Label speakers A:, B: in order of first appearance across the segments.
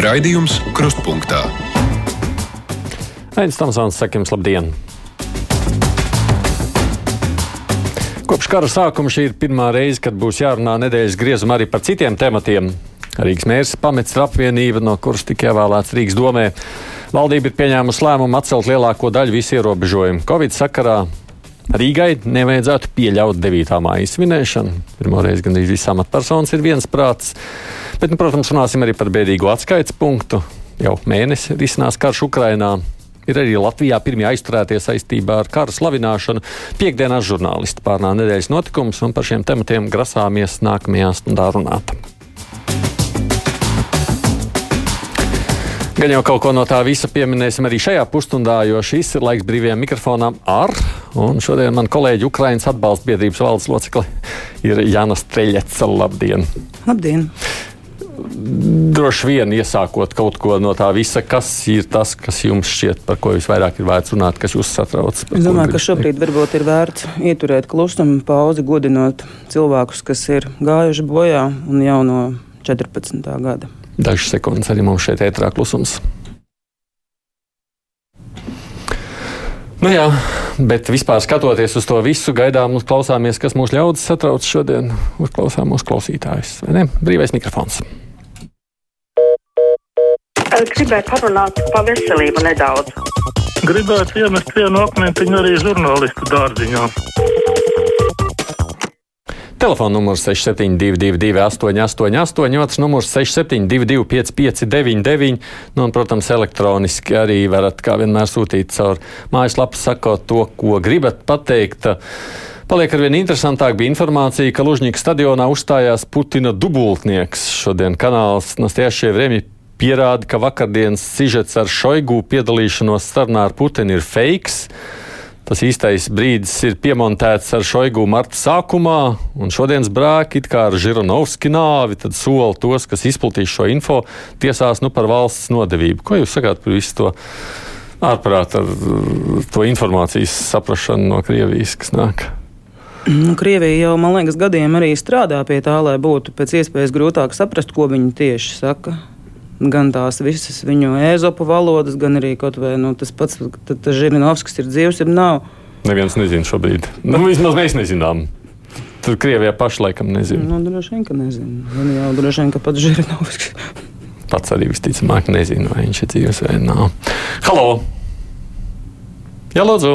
A: Raidījums Krustpunktā.
B: Aizsmeļamies, Tamsons, sakim, labdien! Kopš kara sākuma šī ir pirmā reize, kad būs jārunā nedēļas griezumā arī par citiem tematiem. Rīgas mērķis pamets ir apvienība, no kuras tika ievēlēts Rīgas domē. Valdība ir pieņēmusi lēmumu atcelt lielāko daļu visu ierobežojumu. Covid sakarā Rīgai nevajadzētu pieļaut 9. māja svinēšanu. Pirmoreiz gandrīz visas amatpersonas ir viensprāts. Bet, nu, protams, runāsim arī par bēdīgu atskaites punktu. Jau mēnesi risinās karš Ukrainā. Ir arī Latvijā pirmie aizturētie saistībā ar kara slavināšanu. Piektdienās žurnālisti pārnā nedēļas notikums un par šiem tematiem grasāmies nākamajā stundā runāt. Gan jau kaut ko no tā visa pieminēsim arī šajā pusstundā, jo šis ir laiks brīvajam mikrofonam ar. Un šodien man kolēģi Ukraiņas atbalsta biedrības valdes locekli ir Jāna Streļets. Labdien!
C: Labdien!
B: Droši vien iesākot kaut ko no tā visa, kas ir tas, kas jums šķiet, par ko visvairāk ir vērts runāt, kas jūs satrauc.
C: Es domāju, ka šobrīd varbūt ir vērts ieturēt klusumu pauzi, godinot cilvēkus, kas ir gājuši bojā un jau no 14. gada.
B: Dažas sekundes arī mums šeit ētrā klusums. Nu jā, bet vispār skatoties uz to visu, gaidām klausāmies, kas mūsu ļaudis satrauc šodien. Uzklausām mūsu klausītājus. Brīvais mikrofons.
D: Gribētu parunāt par veselību nedaudz.
E: Gribētu iemest vienu akmentiņu arī žurnālistu dārziņā.
B: Telefona numurs 6722, 888, otrs numurs 672, 559, nu, un, protams, elektroniski arī varat, kā vienmēr, sūtīt caur mājaslapu, sakot to, ko gribat pateikt. Paliek ar vien interesantāk bija informācija, ka Lužņika stadionā uzstājās Putina dubultnieks. Šodien kanāls Nastiešie Vremji pierāda, ka vakardienas sižets ar Šoigu piedalīšanos sarunā ar Putinu ir fakes. Tas īstais brīdis ir piemontēts ar Šoigu marta sākumā, un šodienas brāki, it kā ar Žiranovski nāvi, tad sola tos, kas izplatīs šo info, tiesās nu par valsts nodevību. Ko jūs sakāt par visu to ārprāt ar to informācijas saprašanu no Krievijas, kas nāk?
C: Nu, Krievija jau, man liekas, gadiem arī strādā pie tā, lai būtu pēc iespējas grūtāk saprast, ko viņi tieši saka gan tās visas viņu ēzopu valodas, gan arī kaut vai nu, tas pats Žirinovskis ir dzīves, ir nav.
B: Neviens nezina šobrīd. Nu, vismaz mēs nezinām. Tur Krievijā pašlaikam nezina.
C: Nu, droši vien, ka nezina. Gan jau droši vien, ka pats Žirinovskis.
B: Pats arī visticamāk nezina, vai viņš ir dzīves vai nav. Halo! Jā, lūdzu!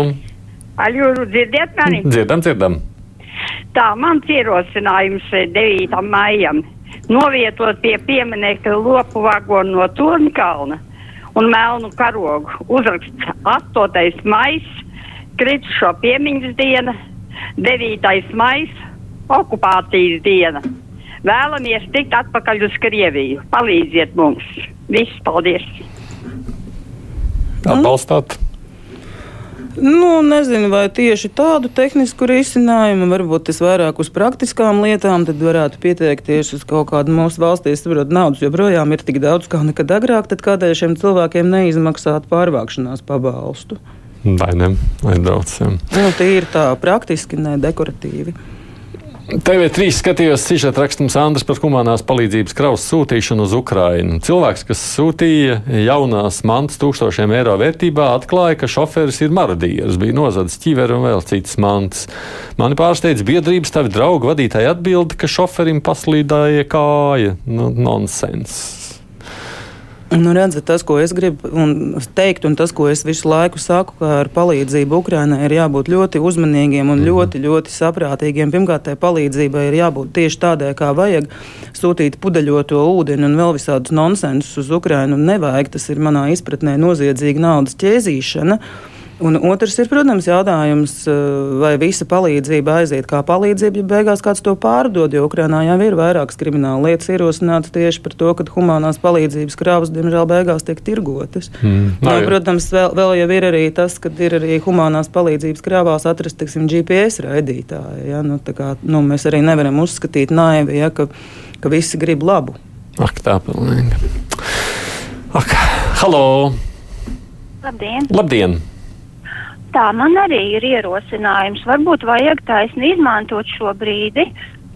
D: Aļu, dzirdiet mani?
B: Dzirdam, dzirdam.
D: Tā, mans ierosinājums 9. maijam novietot pie pieminiekta lopu vagonu no Turnkalna un melnu karogu. Uzraksts 8. maijs, kritušo piemiņas diena, 9. maijs, okupācijas diena. Vēlamies tikt atpakaļ uz Krieviju. Palīdziet mums! Viss, paldies!
B: Atbalstāt!
C: Nu, nezinu, vai tieši tādu tehnisku risinājumu, varbūt tas vairāk uz praktiskām lietām, tad varētu pieteikties uz kaut kādu mūsu valstī, saprot, naudas joprojām ir tik daudz kā nekad agrāk, tad kādēļ šiem cilvēkiem neizmaksāt pārvākšanās pabalstu?
B: Vai ne? Aizbraucam.
C: Nu, tie ir tā praktiski, ne dekoratīvi.
B: TV3 skatījos sižeta rakstums Andris par humanās palīdzības kravas sūtīšanu uz Ukrajinu. Cilvēks, kas sūtīja jaunās mantas tūkstošiem eiro vērtībā, atklāja, ka šoferis ir marodieris, bija nozadzis ķiveri un vēl citas mantas. Mani pārsteidz biedrības tavi draugu vadītāji atbildi, ka šoferim paslīdāja kāja. Nu, nonsens.
C: Nu, redzat, tas, ko es gribu teikt, un tas, ko es visu laiku saku, ka ar palīdzību Ukrainai ir jābūt ļoti uzmanīgiem un mm. ļoti, ļoti saprātīgiem. Pirmkārt, tai palīdzībai ir jābūt tieši tādai, kā vajag. Sūtīt pudeļoto ūdeni un vēl visādus nonsensus uz Ukrainu nevajag. Tas ir manā izpratnē noziedzīga naudas ķēzīšana. Un otrs ir, protams, jautājums, eh, vai visa palīdzība aiziet kā palīdzība, ja beigās kāds to pārdod. Jo Ukrainā jau ir vairākas krimināla lietas ierosinātas tieši par to, ka humanās palīdzības krāvas, diemžēl, beigās tiek tirgotas. Mm. Nu, protams, vēl, vēl jau ir arī tas, ka ir arī humanās palīdzības krāvās atrast tiksim, GPS raidītāji. Ja? Nu, kā, nu, mēs arī nevaram uzskatīt naivi, ja, ka, ka visi grib labu.
B: Ak, tā pilnīgi. Ak, halo!
F: Labdien!
B: Labdien.
F: Tā man arī ir ierosinājums. Varbūt vajag taisni izmantot šo brīdi,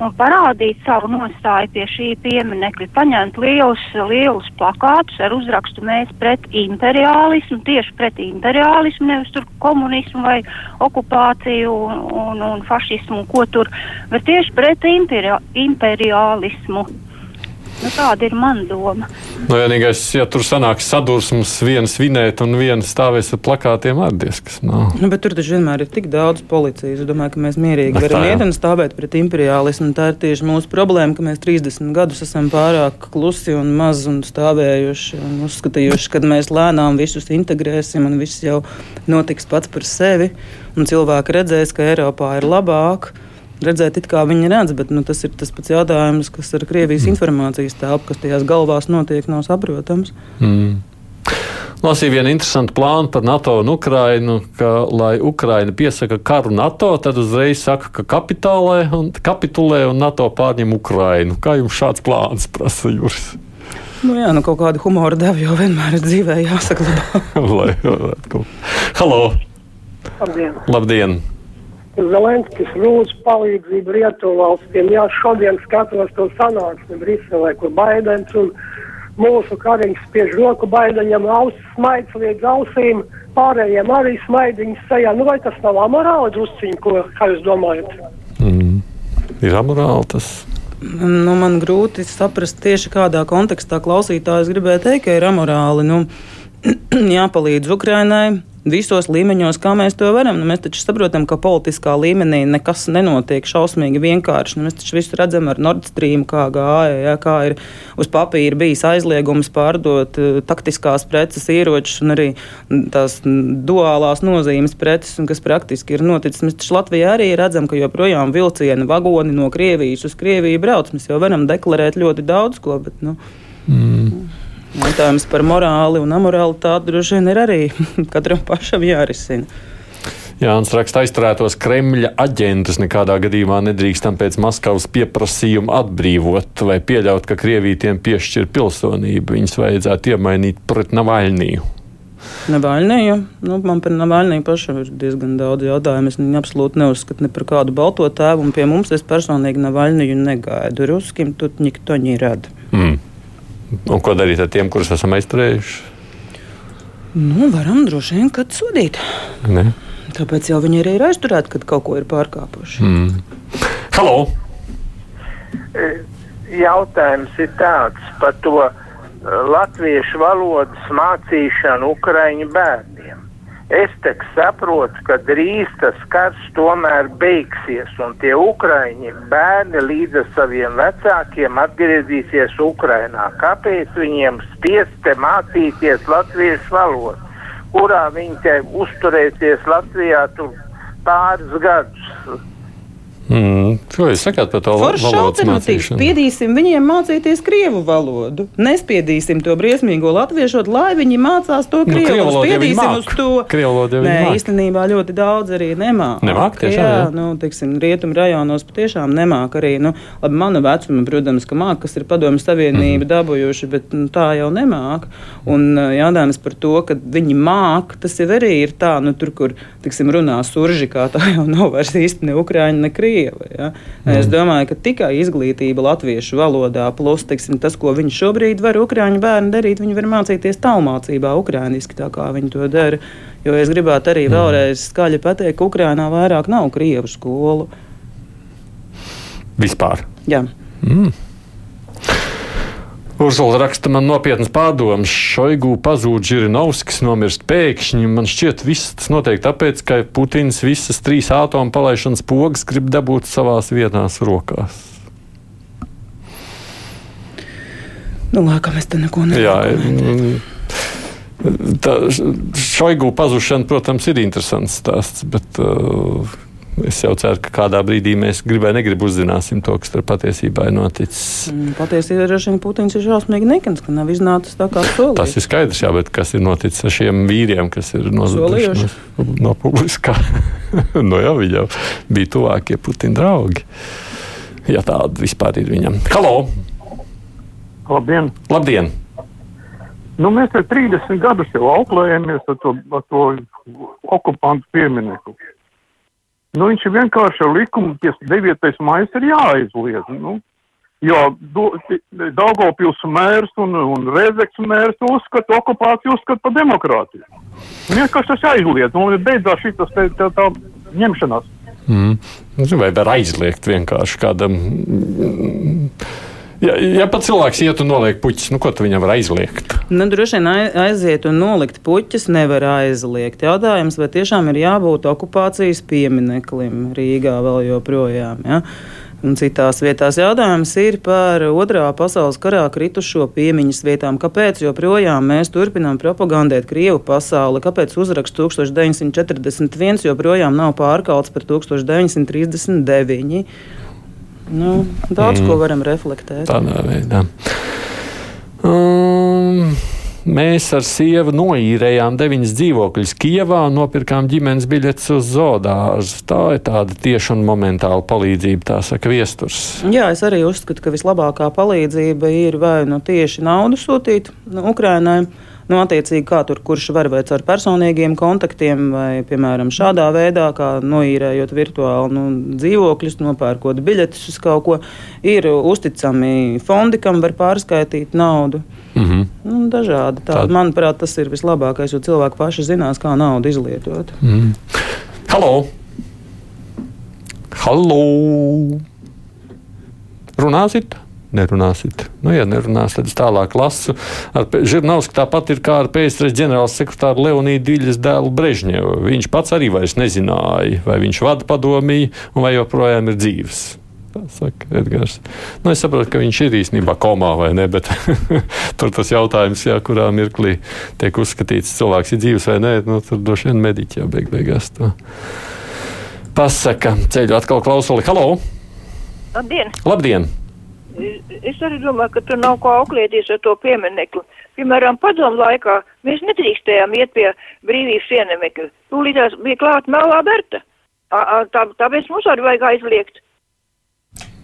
F: un parādīt savu nostāju pie šī pieminekļa, paņemt lielus, lielus plakātus ar uzrakstu mēs pret imperiālismu, tieši pret imperiālismu, nevis tur komunismu vai okupāciju un, un, un fašismu, ko tur, bet tieši pret imperi imperiālismu. Nu, tāda ir mana doma.
B: Nu, vienīgais, ja tur sanāks sadursmes, viena svinēt un viena stāvēs ar plakātiem, arī diezkas nav.
C: Nu, bet tur taču vienmēr ir tik daudz policijas. Es domāju, ka mēs mierīgi
B: tā
C: varam iet un stāvēt pret imperiālismu. Tā ir tieši mūsu problēma, ka mēs 30 gadus esam pārāk klusi un maz un stāvējuši un uzskatījuši, ka mēs lēnām visus integrēsim un viss jau notiks pats par sevi. Un cilvēki redzēs, ka Eiropā ir labāk. Redzēt, it kā viņi redz, bet nu, tas ir tas pats jautājums, kas ar Krievijas mm. informācijas telpu, kas tajās galvās notiek, nav saprotams.
B: Mm. Lasīju vienu interesantu plānu par NATO un Ukrainu, ka, lai Ukraina piesaka karu NATO, tad uzreiz saka, ka kapitulē un, kapitulē un NATO pārņem Ukrainu. Kā jums šāds plāns prasa Juris?
C: Nu, jā, nu, kaut kāda humora deva jau vienmēr ir dzīvē jāsaglabā.
B: lai varētu kaut Halo!
G: Labdien!
B: Labdien!
G: Zelenskis lūdz palīdzību rietumvalstīm. Jā, šodien skatos to sanāksmi Briselē, kur Baidens un mūsu kariņš spiež roku Baideņam ausis smaids līdz ausīm, pārējiem arī smaidiņas sejā. Nu, vai tas nav amorāli drusciņi, ko, kā jūs domājat?
B: Mm. Ir amorāli tas.
C: Nu, man grūti saprast tieši kādā kontekstā klausītājs gribēja teikt, ka ir amorāli. Nu, jāpalīdz Ukrainai visos līmeņos, kā mēs to varam. Nu, mēs taču saprotam, ka politiskā līmenī nekas nenotiek šausmīgi vienkārši. Nu, mēs taču visu redzam ar Nord Stream, kā gāja, ja, kā ir uz papīra bijis aizliegums pārdot uh, taktiskās preces, ieročus un arī tās duālās nozīmes preces, kas praktiski ir noticis. Mēs taču Latvijā arī redzam, ka joprojām vilcieni vagoni no Krievijas uz Krieviju brauc. Mēs jau varam deklarēt ļoti daudz ko, bet, nu,
B: Mm.
C: Jautājums par morāli un amorālitāti droši vien ir arī katram pašam jārisina.
B: Jānis raksta, aizturētos Kremļa aģentus nekādā gadījumā nedrīkstam pēc Maskavas pieprasījuma atbrīvot vai pieļaut, ka Krievija tiem piešķir pilsonību. Viņus vajadzētu iemainīt pret Navaļniju.
C: Navaļnija. Nu, man par Navaļniju pašam ir diezgan daudz jautājumu. Es viņu absolūti neuzskatu ne par kādu balto tēvu, un pie mums es personīgi Navaļniju negaidu. Ruskim tur nikto
B: ņirada. Un ko darīt ar tiem, kurus esam aizturējuši?
C: Nu, varam droši vien kad sodīt.
B: Ne?
C: Tāpēc jau viņi arī ir aizturēti, kad kaut ko ir pārkāpuši.
B: Mm. Halo!
H: Jautājums ir tāds par to uh, latviešu valodas mācīšanu Ukraiņu bērniem. Es tak saprotu, ka drīz tas karš tomēr beigsies, un tie Ukraiņi bērni līdz saviem vecākiem atgriezīsies Ukrainā. Kāpēc viņiem spiest mācīties latviešu valodu, kurā viņi te uzturēsies Latvijā tur pāris gadus?
B: Mm. Ko jūs sakāt par to
C: Foršs
B: valodas mācīšanu?
C: Spiedīsim viņiem mācīties krievu valodu. Nespiedīsim to briesmīgo latviešu, lai viņi mācās to
B: Nu,
C: krievu.
B: krievu valodu
C: Spiedīsim uz to.
B: Krievu valodu jau
C: Nē,
B: māk.
C: īstenībā ļoti daudz arī nemāk.
B: Nemāk, tiešām,
C: jā,
B: jā?
C: nu, teiksim, rietumu rajonos patiešām nemāk arī. Nu, labi, mana vecuma, protams, ka māk, kas ir padomju savienība
B: Mhm.
C: dabūjuši, bet nu, tā jau nemāk. Un jautājums par to, ka viņi māk, tas jau arī ir tā, nu, tur, kur, teiksim, runā surži, kā tā jau nav vairs īsti ne Ukraiņa, ne Krieva. Ja? Es domāju, ka tikai izglītība latviešu valodā, plus teiksim, tas, ko viņi šobrīd var Ukrāņu bērni darīt, viņi var mācīties tālmācībā, ukrāniski, tā kā viņi to dara. Jo es gribētu arī vēlreiz skaļi pateikt, ka Ukrānā vairāk nav krievu skolu.
B: Vispār.
C: Jā.
B: Mm. Urzula raksta man nopietnas pārdomas. Šoigu pazūd Žirinovskis nomirst pēkšņi. Man šķiet, viss tas notiek tāpēc, ka Putins visas trīs atomu palaišanas pogas grib dabūt savās vietās rokās.
C: Nu, laikam es te neko nedomāju.
B: tā šoigu pazušana, protams, ir interesants stāsts, bet uh, es jau ceru, ka kādā brīdī mēs gribēju, negribu uzzināsim to, kas tur patiesībā ir noticis.
C: Mm, Patiesībā droši vien Putins ir šausmīgi nekans, ka nav iznācis tā kā solījis.
B: Tas ir skaidrs, jā, bet kas ir noticis ar šiem vīriem, kas ir
C: Solījuši.
B: no, no publiskā? no jā, viņi jau bija tuvākie Putina draugi. Ja tāda vispār ir viņam. Halo!
I: Labdien!
B: Labdien!
I: Nu, mēs te 30 gadus jau auklējamies ar to, ar to okupantu pieminieku. Nu, viņš ir vienkārši ar likumu, ka 9. maijs ir jāaizliedz. Nu, jo Daugopils mērs un, un Rezeks mērs uzskata okupāciju uzskata par demokrātiju. Vienkārši tas jāizliedz, un beidzās šī tas te, tā, tā ņemšanās.
B: Mm. Vai var aizliegt vienkārši kādam? Ja, ja pat cilvēks iet un noliek puķis, nu, ko tu viņam var aizliegt?
C: Nu, droši vien aiziet un nolikt puķis nevar aizliegt. Jautājums, vai tiešām ir jābūt okupācijas piemineklim Rīgā vēl joprojām. Ja? Un citās vietās jautājums ir par otrā pasaules karā kritušo piemiņas vietām. Kāpēc joprojām mēs turpinām propagandēt Krievu pasauli? Kāpēc uzraksts 1941 joprojām nav pārkalts par 1939? Nu, daudz mm. ko varam reflektēt.
B: Tādā veidā. Um, mēs ar sievu noīrējām deviņas dzīvokļus Kijavā un nopirkām ģimenes biļetes uz zoodārzu. Tā ir tāda tieša un momentāla palīdzība, tā saka viesturs.
C: Jā, es arī uzskatu, ka vislabākā palīdzība ir vai nu tieši naudu sūtīt Ukrainai Nu, attiecīgi, kā tur kurš var vai caur personīgiem kontaktiem, vai, piemēram, šādā veidā, kā noīrējot virtuāli nu, dzīvokļus, nopērkot biļetes uz kaut ko, ir uzticami fondi, kam var pārskaitīt naudu. Mm -hmm. nu, dažādi. Tā, Tād... Manuprāt, tas ir vislabākais, jo cilvēki paši zinās, kā naudu izlietot.
B: Mm. Halo! Halo! Runāsit? Nerunāsit. Nu, ja nerunās, tad es tālāk lasu. Žirnovs tāpat ir kā ar PSRS ģenerāla sekretāru Leonīdu Diļas dēlu Brežņevu. Viņš pats arī vairs nezināja, vai viņš vada padomīju un vai joprojām ir dzīves. Tā saka Edgars. Nu, es saprotu, ka viņš ir īstenībā komā vai ne, bet tur tas jautājums, jā, kurā mirklī tiek uzskatīts, cilvēks ir dzīves vai nē, nu, tur droši vien mediķi jau beig beigās to pasaka. Ceļu atkal klausuli. Halo!
J: Labdien!
B: Labdien!
J: Es arī domāju, ka tur nav ko auklēties ar to pieminekli. Piemēram, padomu laikā mēs nedrīkstējām iet pie brīvības pieminekļa. Tūlītās bija klāt melā Berta. Tā, tāpēc mums arī vajag aizliegt.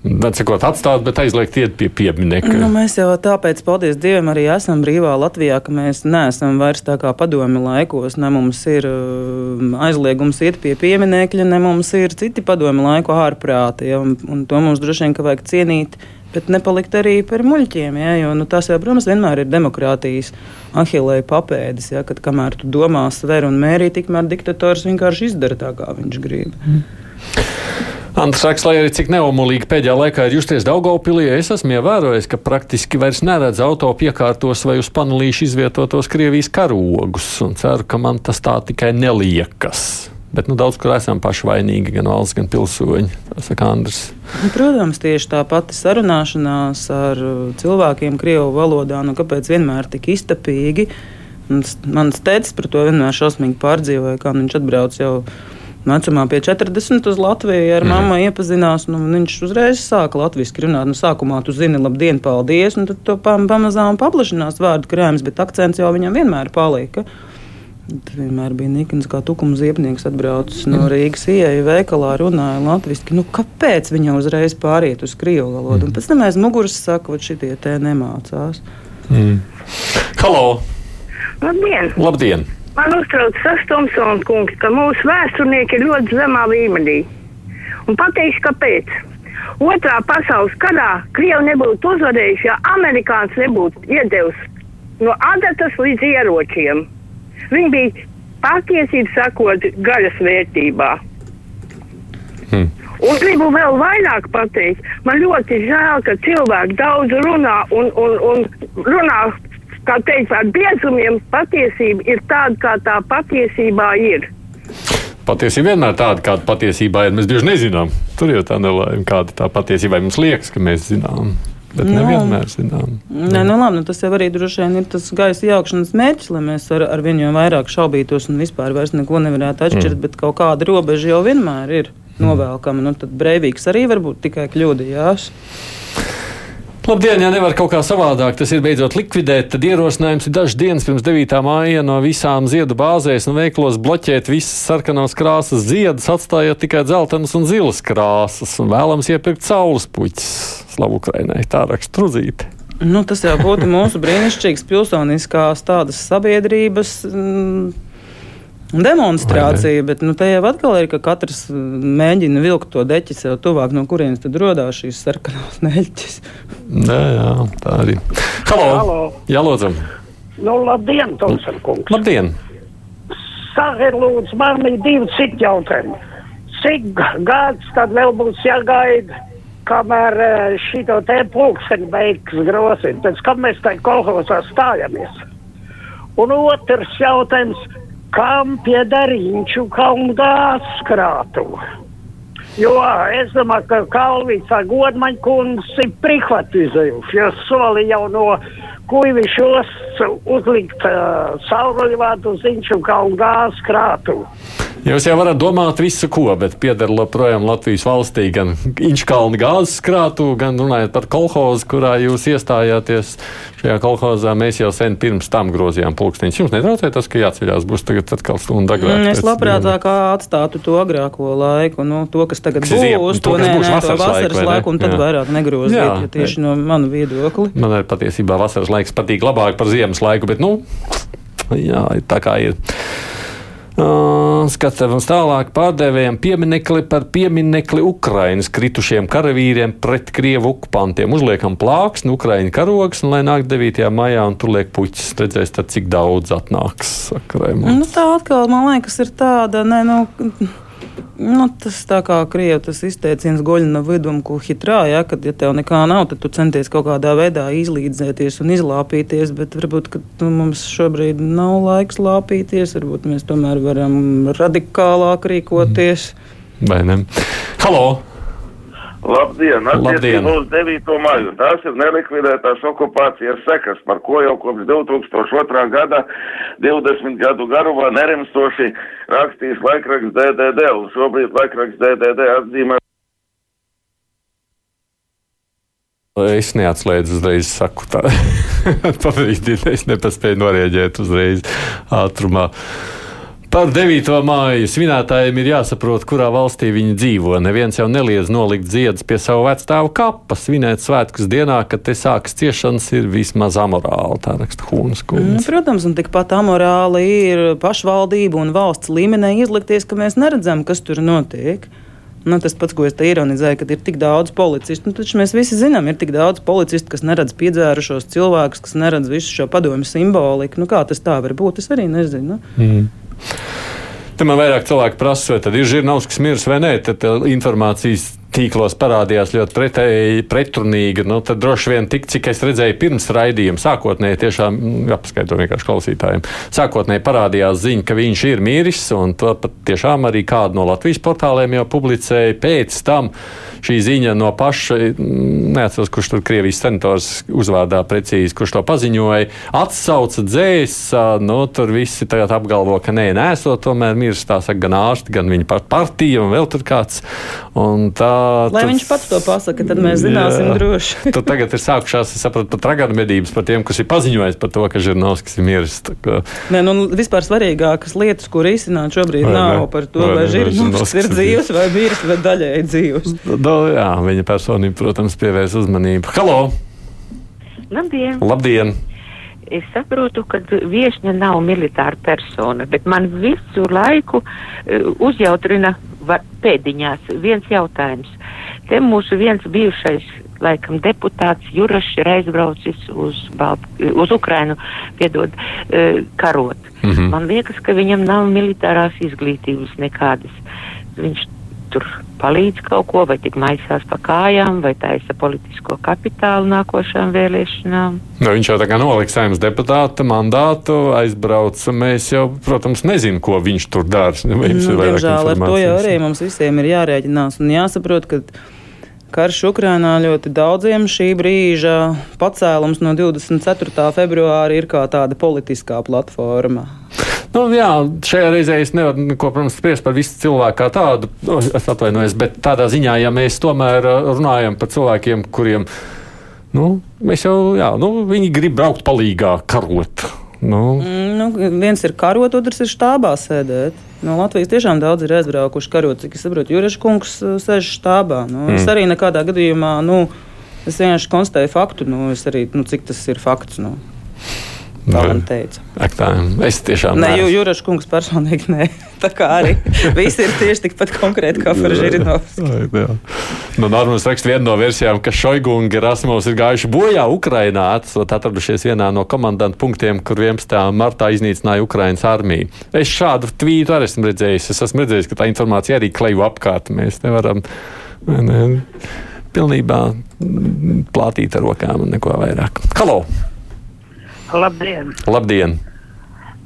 B: Necakot atstāt, bet aizliegt iet pie pieminiekta.
C: Nu, mēs jau tāpēc, paldies Dievam, arī esam brīvā Latvijā, ka mēs neesam vairs tā kā padomi laikos. Ne mums ir uh, aizliegums iet pie pieminiekļa, ne mums ir citi padomi laiku ārprāti. Ja, un, un to mums droši vien vajag cienīt bet nepalikt arī par muļķiem. Ja, jo nu, tas jau, protams, vienmēr ir demokrātijas ahilēja papēdis. Ja, kad kamēr tu domā, sver un mērī, tikmēr diktators vienkārši izdara tā, kā viņš grib. Mm.
B: Antrs Raks, lai arī cik neomulīgi pēdējā laikā ir justies Daugopilī, es esmu ievērojis, ka praktiski vairs neredz auto piekārtos vai uz panelīšu izvietotos Krievijas karogus, un ceru, ka man tas tā tikai neliekas. Bet nu, daudz kur esam paši vainīgi, gan valsts, gan pilsoņi. Tas ir Andris.
C: Nu, protams, tieši tā pati sarunāšanās ar cilvēkiem Krievu valodā, nu, kāpēc vienmēr tik iztapīgi. Mans tēvs par to vienmēr šausmīgi pārdzīvoja, kā viņš atbrauc jau vecumā pie 40 uz Latviju ar mm. mammu iepazinās. Nu, viņš uzreiz sāka latviešu runāt. Nu, sākumā tu zini, labdien, paldies, tad to pamazām paplašinās vārdu krājums, bet akcents jau viņam vienmēr palika. Tur vienmēr bija Nikons, kā tukuma ziepnieks, atbraucis no. Rīgas ieeja veikalā, runāja latviešu. Nu, kāpēc viņa uzreiz pāriet uz krievu valodu? Mm. Un pēc tam aiz muguras saka, ka šitie te nemācās.
B: Mm. Halo!
K: Labdien!
B: Labdien.
K: Man uztrauc tas Tomsons kungs, ka mūsu vēsturnieki ir ļoti zemā līmenī. Un pateikšu, kāpēc. Otrā pasaules karā Krievi nebūtu uzvarējuši, ja amerikāns nebūtu iedevis no adatas līdz ieročiem. Viņi bija patiesībā sakot gaļas vērtībā. Hmm. Un gribu vēl vairāk pateikt, man ļoti žēl, ka cilvēki daudz runā un, un, un runā, kā teikt, ar biezumiem. Patiesība ir tāda, kā tā patiesībā ir.
B: Patiesība vienmēr tāda, kāda patiesībā ir. Mēs bieži nezinām. Tur jau tā nelaime, kāda tā patiesība mums liekas, ka mēs zinām. Bet nu, nevienmēr zinām.
C: Nē, nu, labi, nu, tas jau arī droši vien ir tas gaisa jaukšanas mērķis, lai mēs ar, ar viņu vairāk šaubītos un vispār neko nevarētu atšķirt. Mm. Bet kaut kāda robeža jau vienmēr ir novelkama. Nu, tad brīvīgs arī var būt tikai kļūdījās.
B: Labdien, ja nevar kaut kā savādāk, tas ir beidzot likvidēt, tad ierosinājums ir dažas dienas pirms 9. māja no visām ziedu bāzēs un veiklos bloķēt visas sarkanās krāsas ziedus, atstājot tikai dzeltenas un zilas krāsas, un vēlams iepirkt saules puķis. Slavu Ukrainai, tā raksta Truzīte.
C: Nu, tas jau būtu mūsu brīnišķīgs pilsoniskās tādas sabiedrības. Mm, demonstrācija, bet nu, te jau atkal ir, ka katrs mēģina vilkt to deķi sev tuvāk, no kurienes tad rodās šīs sarkanās neļķis.
B: Jā, jā, tā arī. Halo!
G: Halo.
B: Jā, lūdzam!
G: Nu, labdien, Tomsen kungs!
B: Labdien!
G: Sakiet, lūdzu, man ir divi citi jautājumi. Cik gads tad vēl būs jāgaida, kamēr eh, šito te pulksteni beigs grozīt, pēc kam mēs tai kolhozā stājamies? Un otrs jautājums, kam pieder Inču kalnu gāzkrātuve? Jo es domāju, ka Kalvīts ar Godmaņu kungs ir privatizējuši, jo soli jau no kuivišos uzlikt uh, sauruļvātu uz Inču kalnu gāzkrātuve.
B: Jūs jau varat domāt visu, ko, bet pieder joprojām Latvijas valstī gan Inčkalna gāzes krātu, gan runājot par kolhozu, kurā jūs iestājāties. Šajā kolhozā mēs jau sen pirms tam grozījām pulksteņus. Jums netraucē tas, ka jāceļās būs tagad atkal stunda agrāk?
C: Mm, es labprātāk atstātu to agrāko laiku, nu, to, kas tagad
B: Kas
C: būs,
B: to,
C: to,
B: kas
C: nē,
B: būs
C: nē, to
B: vasaras
C: vasaras
B: laiku,
C: laiku, un tad
B: Jā.
C: vairāk negrozīt,
B: Jā.
C: ja tieši no manu viedokli.
B: Man arī patiesībā vasaras laiks patīk labāk par ziemas laiku, bet, nu, jā, tā kā ir. Skatāmies tālāk, pārdevējiem pieminekli par pieminekli Ukrainas kritušiem karavīriem pret krievu okupantiem. Uzliekam plāksni, Ukraiņu karogs, un lai nāk 9. maijā, un tur liek puķis. Redzēs, tad cik daudz atnāks. Saka, Raimonds.
C: Nu, tā atkal, man liekas, ir tāda, ne, nu, nu, tas tā kā krievi tas izteiciens goļi no vidum, ko hitrā, ja, kad, ja tev nekā nav, tad tu centies kaut kādā veidā izlīdzēties un izlāpīties, bet varbūt, ka nu, mums šobrīd nav laiks lāpīties, varbūt mēs tomēr varam radikālāk rīkoties.
B: Vai ne? Halo!
L: Labdien!
B: Labdien.
L: Uz 9. maju. Tās ir nelikvidētās okupācijas sekas, par ko jau kopš 2002. gada 20 gadu garumā nerimstoši rakstījis laikraksts DDD, un šobrīd laikraksts DDD atzīmē.
B: Es neatslēdzu uzreiz, saku tā. Pabrīdīt, es nepaspēju norēģēt uzreiz ātrumā. Par 9. māju svinētājiem ir jāsaprot, kurā valstī viņi dzīvo. Neviens jau neliedz nolikt ziedus pie savu vecstāvu kapa. Svinēt svētkus dienā, kad te sākas ciešanas, ir vismaz amorāli. Tā raksta Hūnas
C: Mm,
B: kundze.
C: Protams, un tikpat amorāli ir pašvaldību un valsts līmenī izlikties, ka mēs neredzam, kas tur notiek. Nu, tas pats, ko es te ironizēju, kad ir tik daudz policistu. Nu, taču mēs visi zinām, ir tik daudz policistu, kas neredz piedzērušos cilvēkus, kas neredz visu šo padomju simboliku. Nu, kā tas tā var būt? Es arī nezinu.
B: Mm. Te man vairāk cilvēki prasa, vai tad ir Žirnauskas miris vai nē. Tad tā informācijas tīklos parādījās ļoti pretēji, pretrunīgi. Nu, tad droši vien tik, cik es redzēju pirms raidījuma, sākotnēji tiešām mm, apskaidro vienkārši klausītājiem. Sākotnēji parādījās ziņa, ka viņš ir miris, un to pat tiešām arī kādu no Latvijas portāliem jau publicēja. Pēc tam šī ziņa no paša, mm, neatceros, kurš tur Krievijas senators uzvārdā precīzi, kurš to paziņoja, atsauca dzēsā, nu, tur visi tagad apgalvo, ka nē, nesot tomēr miris, tā saka gan ārsti, gan viņa partija un vēl tur kāds. Un tā,
C: Lai
B: tas-
C: viņš pats to pasaka, tad mēs zināsim
B: Jā.
C: droši.
B: Tad tagad ir sākušās, es saprotu, pat raganu medības par tiem, kas ir paziņojis par to, ka Žirnovskis ir miris. Tā kā-
C: Nē, nu, vispār svarīgākas lietas, ko risināt šobrīd,
B: Vai ne?
C: nav par to,
B: Vai
C: vai,
B: ne,
C: Žirnovskis ir dzīves vai miris, vai daļēji dzīves.
B: Nu, jā, viņa personība, protams, pievērs uzmanību. Halo!
M: Labdien!
B: Labdien!
M: Es saprotu, ka viesņa nav militāra persona, bet man visu laiku uh, uzjautrina pēdiņās viens jautājums. Te mūsu viens bijušais, laikam, deputāts Jurašs ir aizbraucis uz, Balt uz Ukrainu, piedod, uh, karot.
N: Mhm.
M: Man liekas, ka viņam nav militārās izglītības nekādas. Viņš tur palīdz kaut ko, vai tik maisās pa kājām, vai taisa politisko kapitālu nākošām vēlēšanām.
B: Nu, viņš jau tā kā nolika saimnes deputāta mandātu, aizbrauca. Mēs jau, protams, nezinām, ko viņš tur dara.
C: Nu,
B: vairāk
C: diemžēl ar to jau arī mums visiem ir jārēķinās un jāsaprot, ka karš Ukrainā ļoti daudziem šī brīža pacēlums no 24. februāra ir kā tāda politiskā platforma.
B: Nu, jā, šajā reizē es nevaru, neko, protams, spriest par visu cilvēku kā tādu. Nu, es atvainojos, bet tādā ziņā, ja mēs tomēr uh, runājam par cilvēkiem, kuriem, nu, jau, jā, nu, viņi grib braukt palīgā, karot. Nu,
C: Mm, Nu, viens ir karot, otrs ir štābā sēdēt. No Latvijas tiešām daudz ir aizbraukuši karot, cik es saprotu. Jureš kungs uh, sēž štābā. Nu, mm. Es arī nekādā gadījumā, nu, es vienkārši konstatēju faktu, nu, es arī, nu, cik tas ir fakts. Nu. Tā man teica.
B: Ak, tā, es tiešām
C: Nē, Jū, Jūraša kungs personīgi nē. Tā kā arī visi ir tieši tikpat konkrēti kā Faržirinovs.
B: Nu, Normāls raksta viena no versijām, ka Šoigu un Gerasimovs ir gājuši bojā Ukrainā, esot atradušies vienā no komandantu punktiem, kur 11. martā iznīcināja Ukrainas armiju. Es šādu tvītu arī esmu redzējis. Es esmu redzējis, ka tā informācija arī kleju apkārt. Mēs nevaram. Ne, pilnībā plātīt ar rokām un neko vairāk. Halo!
N: Labdien!
B: Labdien!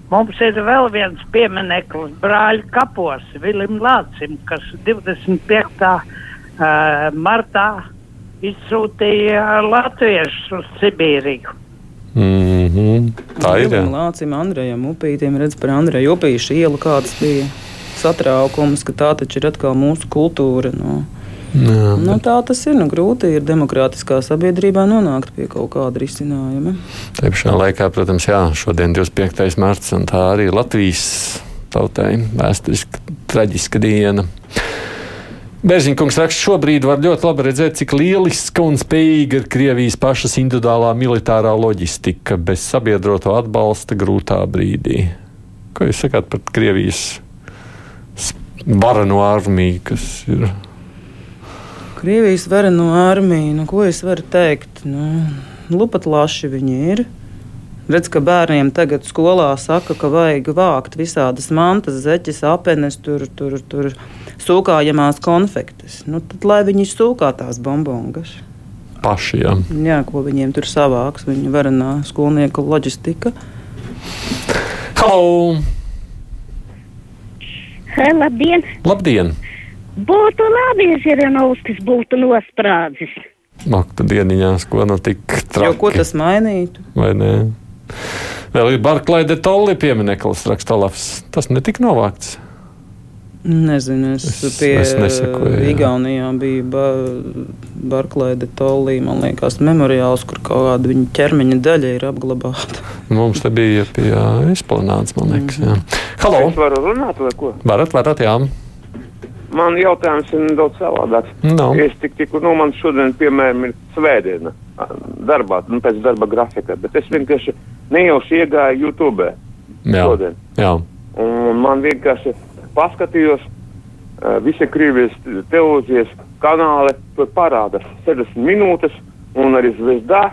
N: Mums ir vēl viens piemineklis brāļa kapos, Vilim Lācim, kas 25. Uh, martā izsūtīja latviešus uz Sibīriju.
B: Mm -hmm. Tā ir.
C: Vilim Lācim, Andrejam Upītiem, redz par Andreju Upīšu ielu, kāds bija satraukums, ka tā taču ir atkal mūsu kultūra. No. Jā, nu, tā tas ir. Nu, grūti ir demokrātiskā sabiedrībā nonākt pie kaut kāda risinājuma.
B: Tā pašā laikā, protams, jā, šodien 25. marts, un tā arī Latvijas tautai vēsturiski traģiska diena. Bērziņkungs raksta, šobrīd var ļoti labi redzēt, cik lieliska un spējīga ir Krievijas pašas individuālā militārā loģistika bez sabiedroto atbalsta grūtā brīdī. Ko jūs sakāt par Krievijas varano armiju, kas ir?
C: Krievijas varano armiju, nu, ko es varu teikt? Nu, Lupat laši viņi ir. Redz, ka bērniem tagad skolā saka, ka vajag vākt visādas mantas, zeķes, apenes, tur, tur, tur sūkājamās konfektes. Nu, tad lai viņi sūkā tās bombongas.
B: Paši, jā.
C: jā, ko viņiem tur savāks, viņu varanā skolnieku loģistika.
B: Halo!
O: Hei, labdien!
B: Labdien!
O: Būtu labi, ja Žiranovskis būtu nosprādzis.
B: Ak, tad dieniņās, ko nu tik traki.
C: Jo ko tas mainītu?
B: Vai ne? Vēl ir Barklaide Tolli piemineklis, raksta Olafs. Tas netika novākts.
C: Nezinu, es, es pie
B: es nesakoju,
C: Igaunijā bija ba Barklaide Tolī, man liekas, memoriāls, kur kaut kāda viņa ķermeņa daļa ir apglabāta.
B: Mums te bija pie izplanāts, man liekas, jā. Halo!
P: Es varu runāt vai ko?
B: Varat, varat, jā.
P: Man jautājums ir nedaudz savādāks.
B: No.
P: Es tik, tik, nu, man šodien, piemēram, ir svētdiena darbā, nu, pēc darba grafika, bet es vienkārši nejauši iegāju YouTube.
B: Jā.
P: Šodien.
B: Jā.
P: Un man vienkārši paskatījos, visi Krievijas televīzijas kanāli tur parāda 60 minūtes, un arī Zvezda,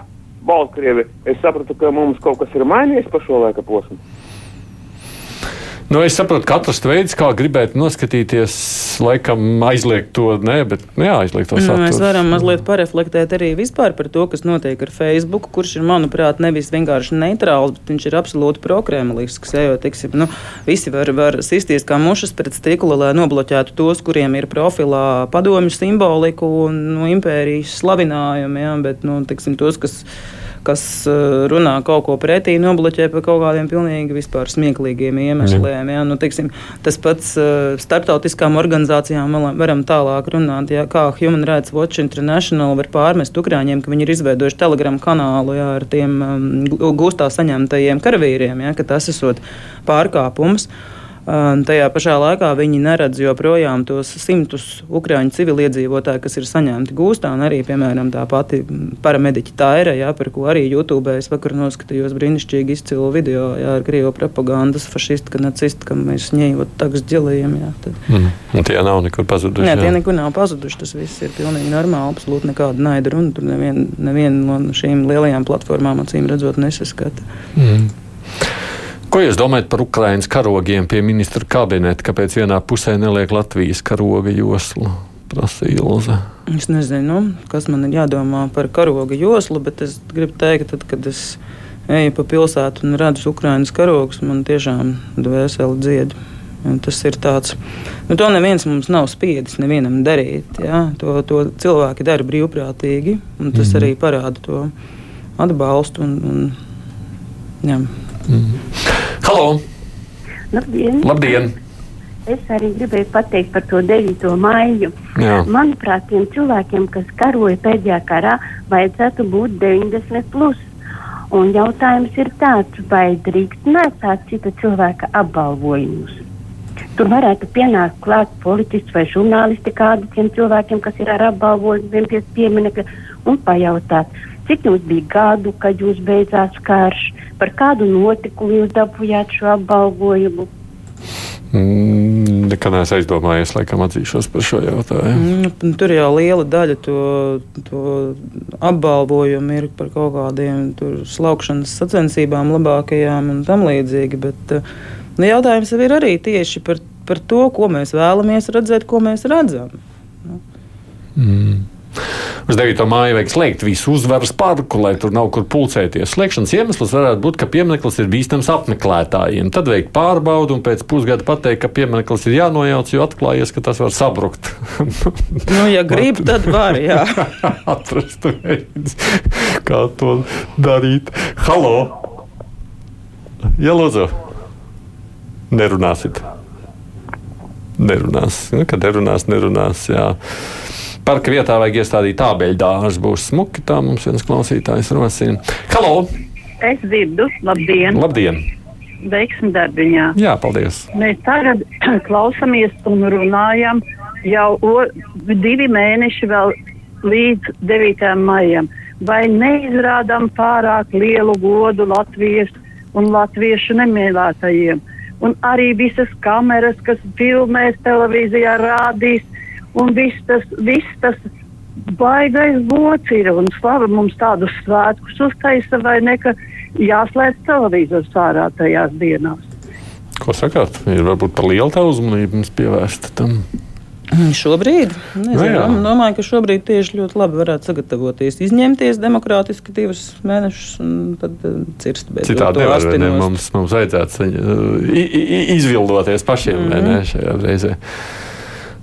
P: Baltkrievi. Es sapratu, ka mums kaut kas ir mainījies pa šo laika posmu.
B: Nu, es saprotu, ka katrs veids, kā gribēt noskatīties, laikam aizliegt to, ne, bet neaizliegt to saturu.
C: Nu, mēs varam mazliet pareflektēt arī vispār par to, kas notiek ar Facebook, kurš ir, manuprāt, nevis vienkārši neitrāls, bet viņš ir absolūti prokremlisks. Jo, tiksim, nu, visi var, var sisties kā mušas pret stikla, lai nobloķētu tos, kuriem ir profilā padomju simboliku un nu, impērijas slavinājumi, ja, bet nu, tiksim, tos, kas kas runā kaut ko pretī, nobloķē par kaut kādiem pilnīgi vispār smieklīgiem iemesliem. Ja? Nu, teiksim, tas pats starptautiskām organizācijām varam tālāk runāt, ja? kā Human Rights Watch International var pārmest Ukrāņiem, ka viņi ir izveidojuši telegramu kanālu ja, ar tiem um, gūstā saņemtajiem karavīriem, ja? ka tas esot pārkāpums. Tajā pašā laikā viņi neredz joprojām tos simtus ukrāņu civiliedzīvotāju, kas ir saņemti gūstā, un arī, piemēram, tā pati paramediķa Taira, jā, par ko arī YouTube es vakar noskatījos brīnišķīgi izcilu video jā, ar Krievu propagandas fašistka, nacista, kam mēs ģelējiem. Jā, tad.
B: mm. Un tie nav nekur pazuduši.
C: Nē, tie nekur nav pazuduši. Tas viss ir pilnīgi normāli, absolūti nekāda naida runa. Tur neviena nevien no šīm lielajām platformām acīm redzot nesaskata.
B: Mm. Ko jūs domājat par Ukraiņas karogiem pie ministra kabineta? Kāpēc vienā pusē neliek Latvijas karoga joslu? Prasa Ilze.
C: Es nezinu, kas man ir jādomā par karoga joslu, bet es gribu teikt, tad, kad es eju pa pilsētu un redzu Ukraiņas karogus, man tiešām dvēseli dzied. Un tas ir tāds, nu, to neviens mums nav spiedis nevienam darīt. Ja? To, to cilvēki dara brīvprātīgi, un tas mm. arī parāda to atbalstu. Un, un, jā.
B: Mm. Halo!
O: Labdien!
B: Labdien.
O: Es arī gribēju pateikt par to 9. maiju.
B: Jā.
O: Manuprāt, tiem cilvēkiem, kas karoja pēdējā karā, vajadzētu būt 90. Plus. Un jautājums ir tāds, vai drīkst nesāt cita cilvēka apbalvojumus. Tur varētu pienākt klāt politiķis vai žurnālisti kādiem cilvēkiem, kas ir ar apbalvojumiem pie pieminekļa, un pajautāt, cik jums bija gadu, kad jūs beidzās karš, Par kādu notikumu jūs dabūjāt šo apbalvojumu?
B: Mm, nekad neesmu aizdomājies, laikam atzīšos par šo jautājumu.
C: Mm, tur jau liela daļa to, to apbalvojumu ir par kaut kādiem slaukšanas sacensībām, labākajām un tam līdzīgi. Bet nu, jautājums jau ir arī tieši par, par to, ko mēs vēlamies redzēt, ko mēs redzam.
B: Mm. Uz 9. māju vajag slēgt visu uzvaras parku, lai tur nav kur pulcēties. Slēgšanas iemesls varētu būt, ka piemineklis ir bīstams apmeklētājiem. Tad veikt pārbaudu un pēc pusgada pateikt, ka piemineklis ir jānojauc, jo atklājies, ka tas var sabrukt.
C: nu, ja grib, tad var.
B: Atrast veids, kā to darīt. Halo! Jā, lūdzu! Nerunāsit! Nerunās. Nu, kad nerunās, nerunās. Jā. Parka vietā vajag iestādīt tābeļu dārzu. Būs smuki, tā mums viens klausītājs rosina. Halo!
Q: Es dzirdu, labdien!
B: Labdien!
Q: Veiksim darbiņā!
B: Jā, paldies!
Q: Mēs tagad klausamies un runājam jau o, divi mēneši vēl līdz 9. maijam. Vai neizrādām pārāk lielu godu Latvijas un latviešu nemīlētajiem? Un arī visas kameras, kas filmēs televīzijā, rādīs, un viss tas, viss tas baigais gods ir, un slava mums tādus svētkus uztaisa, vai ne, ka jāslēdz televizors ārā tajās dienās.
B: Ko sakāt? Ir varbūt par lielu tā uzmanību mums pievērsta tam.
C: Šobrīd, nezinu, no domāju, ka šobrīd tieši ļoti labi varētu sagatavoties, izņemties demokrātiski divus mēnešus un tad uh, cirst bez
B: Citādi nevar, ne, mums, mums vajadzētu izvildoties pašiem, mm -hmm. ne, šajā reizē.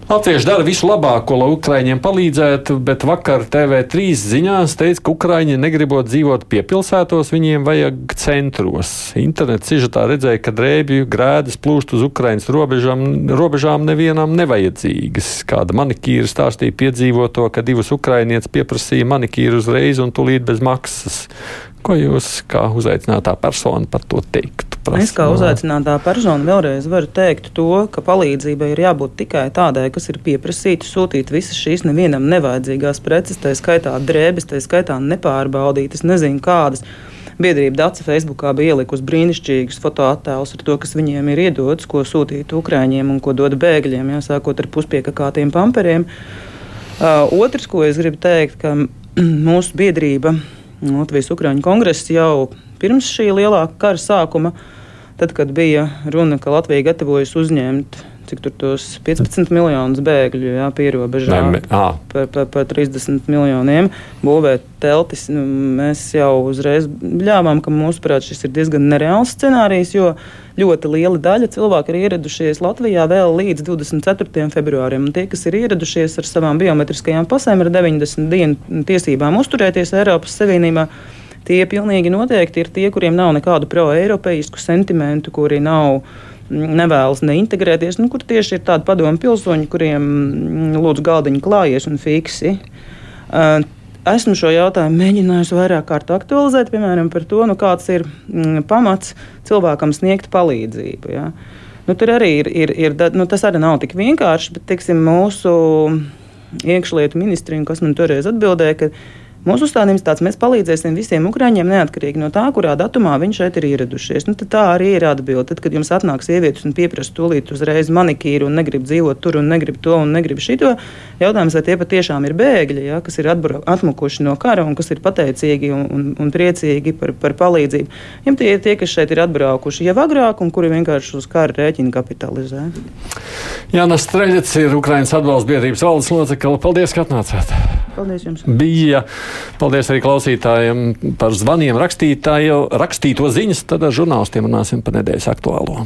B: Latvieši dara visu labāko, lai Ukrāņiem palīdzētu, bet vakar TV3 ziņās teica, ka Ukrāņi negribot dzīvot piepilsētos, viņiem vajag centros. Internets sižetā redzēja, ka drēbju grēdas plūst uz Ukraiņas robežām, robežām nevienam nevajadzīgas. Kāda manikīra stāstīja piedzīvoto, ka divas Ukrāņietes pieprasīja manikīru uzreiz un tūlīt bez maksas. Ko jūs kā uzaicinātā persona par to teiktu?
C: Prasa, es kā uzaicinātā persona vēlreiz varu teikt to, ka palīdzībai ir jābūt tikai tādai, kas ir pieprasīta, sūtīt visas šīs nevienam nevajadzīgās preces, tā skaitā drēbes, tā skaitā nepārbaudytas, nezinu kādas. Biedrība Dāca Facebookā bija ielikusi brīnišķīgus fotoattēlus ar to, kas viņiem ir iedots, ko sūtīt Ukrāņiem un ko dod bēgļiem, jāsākot ar puspiekakātiem pamperiem. Uh, otrs, ko es gribu teikt, ka mūsu biedrība Latvijas Ukrāņu kongress jau pirms šī lielā kara sākuma, tad, kad bija runa, ka Latvija gatavojas uzņemt cik tur tos 15 miljonus bēgļu jā, pierobežā par, par, par 30 miljoniem būvēt teltis. Nu, mēs jau uzreiz ļāvām, ka mūsuprāt šis ir diezgan nereāls scenārijs, jo ļoti liela daļa cilvēku ir ieradušies Latvijā vēl līdz 24. februārim. Tie, kas ir ieradušies ar savām biometriskajām pasēm, ar 90 dienu tiesībām uzturēties Eiropas Savienībā. Tie pilnīgi noteikti ir tie, kuriem nav nekādu pro-eiropeisku sentimentu, kuri nav nevēlas neintegrēties, nu, kur tieši ir tādi padomu pilsoņi, kuriem mm, lūdzu galdiņu klājies un fiksi. Uh, esmu šo jautājumu mēģinājusi vairāk kārt aktualizēt, piemēram, par to, nu, kāds ir mm, pamats cilvēkam sniegt palīdzību. Ja. Nu, tur arī ir, ir, ir nu, tas arī nav tik vienkārši, bet teiksim, mūsu iekšlietu ministrija, kas man toreiz atbildēja, Mūsu uzstādījums tāds, mēs palīdzēsim visiem ukrāņiem neatkarīgi no tā, kurā datumā viņi šeit ir ieradušies. Nu, tā arī ir atbilde. Tad, kad jums atnāk sievietes un pieprasa tūlīt uzreiz manikīru un negrib dzīvot tur un negrib to un negrib šito, jautājums, vai tie patiešām ir bēgļi, ja, kas ir atmukuši no kara un kas ir pateicīgi un, un, un priecīgi par, par palīdzību. Jums tie ir tie, kas šeit ir atbraukuši jau agrāk un kuri vienkārši uz kara rēķina kapitalizē.
B: Jānis Streļets ir Ukraiņas atbalsta biedrības valdes locekle. Paldies, ka atnācāt!
C: Paldies jums!
B: Bija Paldies arī klausītājiem par zvaniem, rakstīto ziņas. Tad ar žurnālistiem runāsim par nedēļas aktuālo.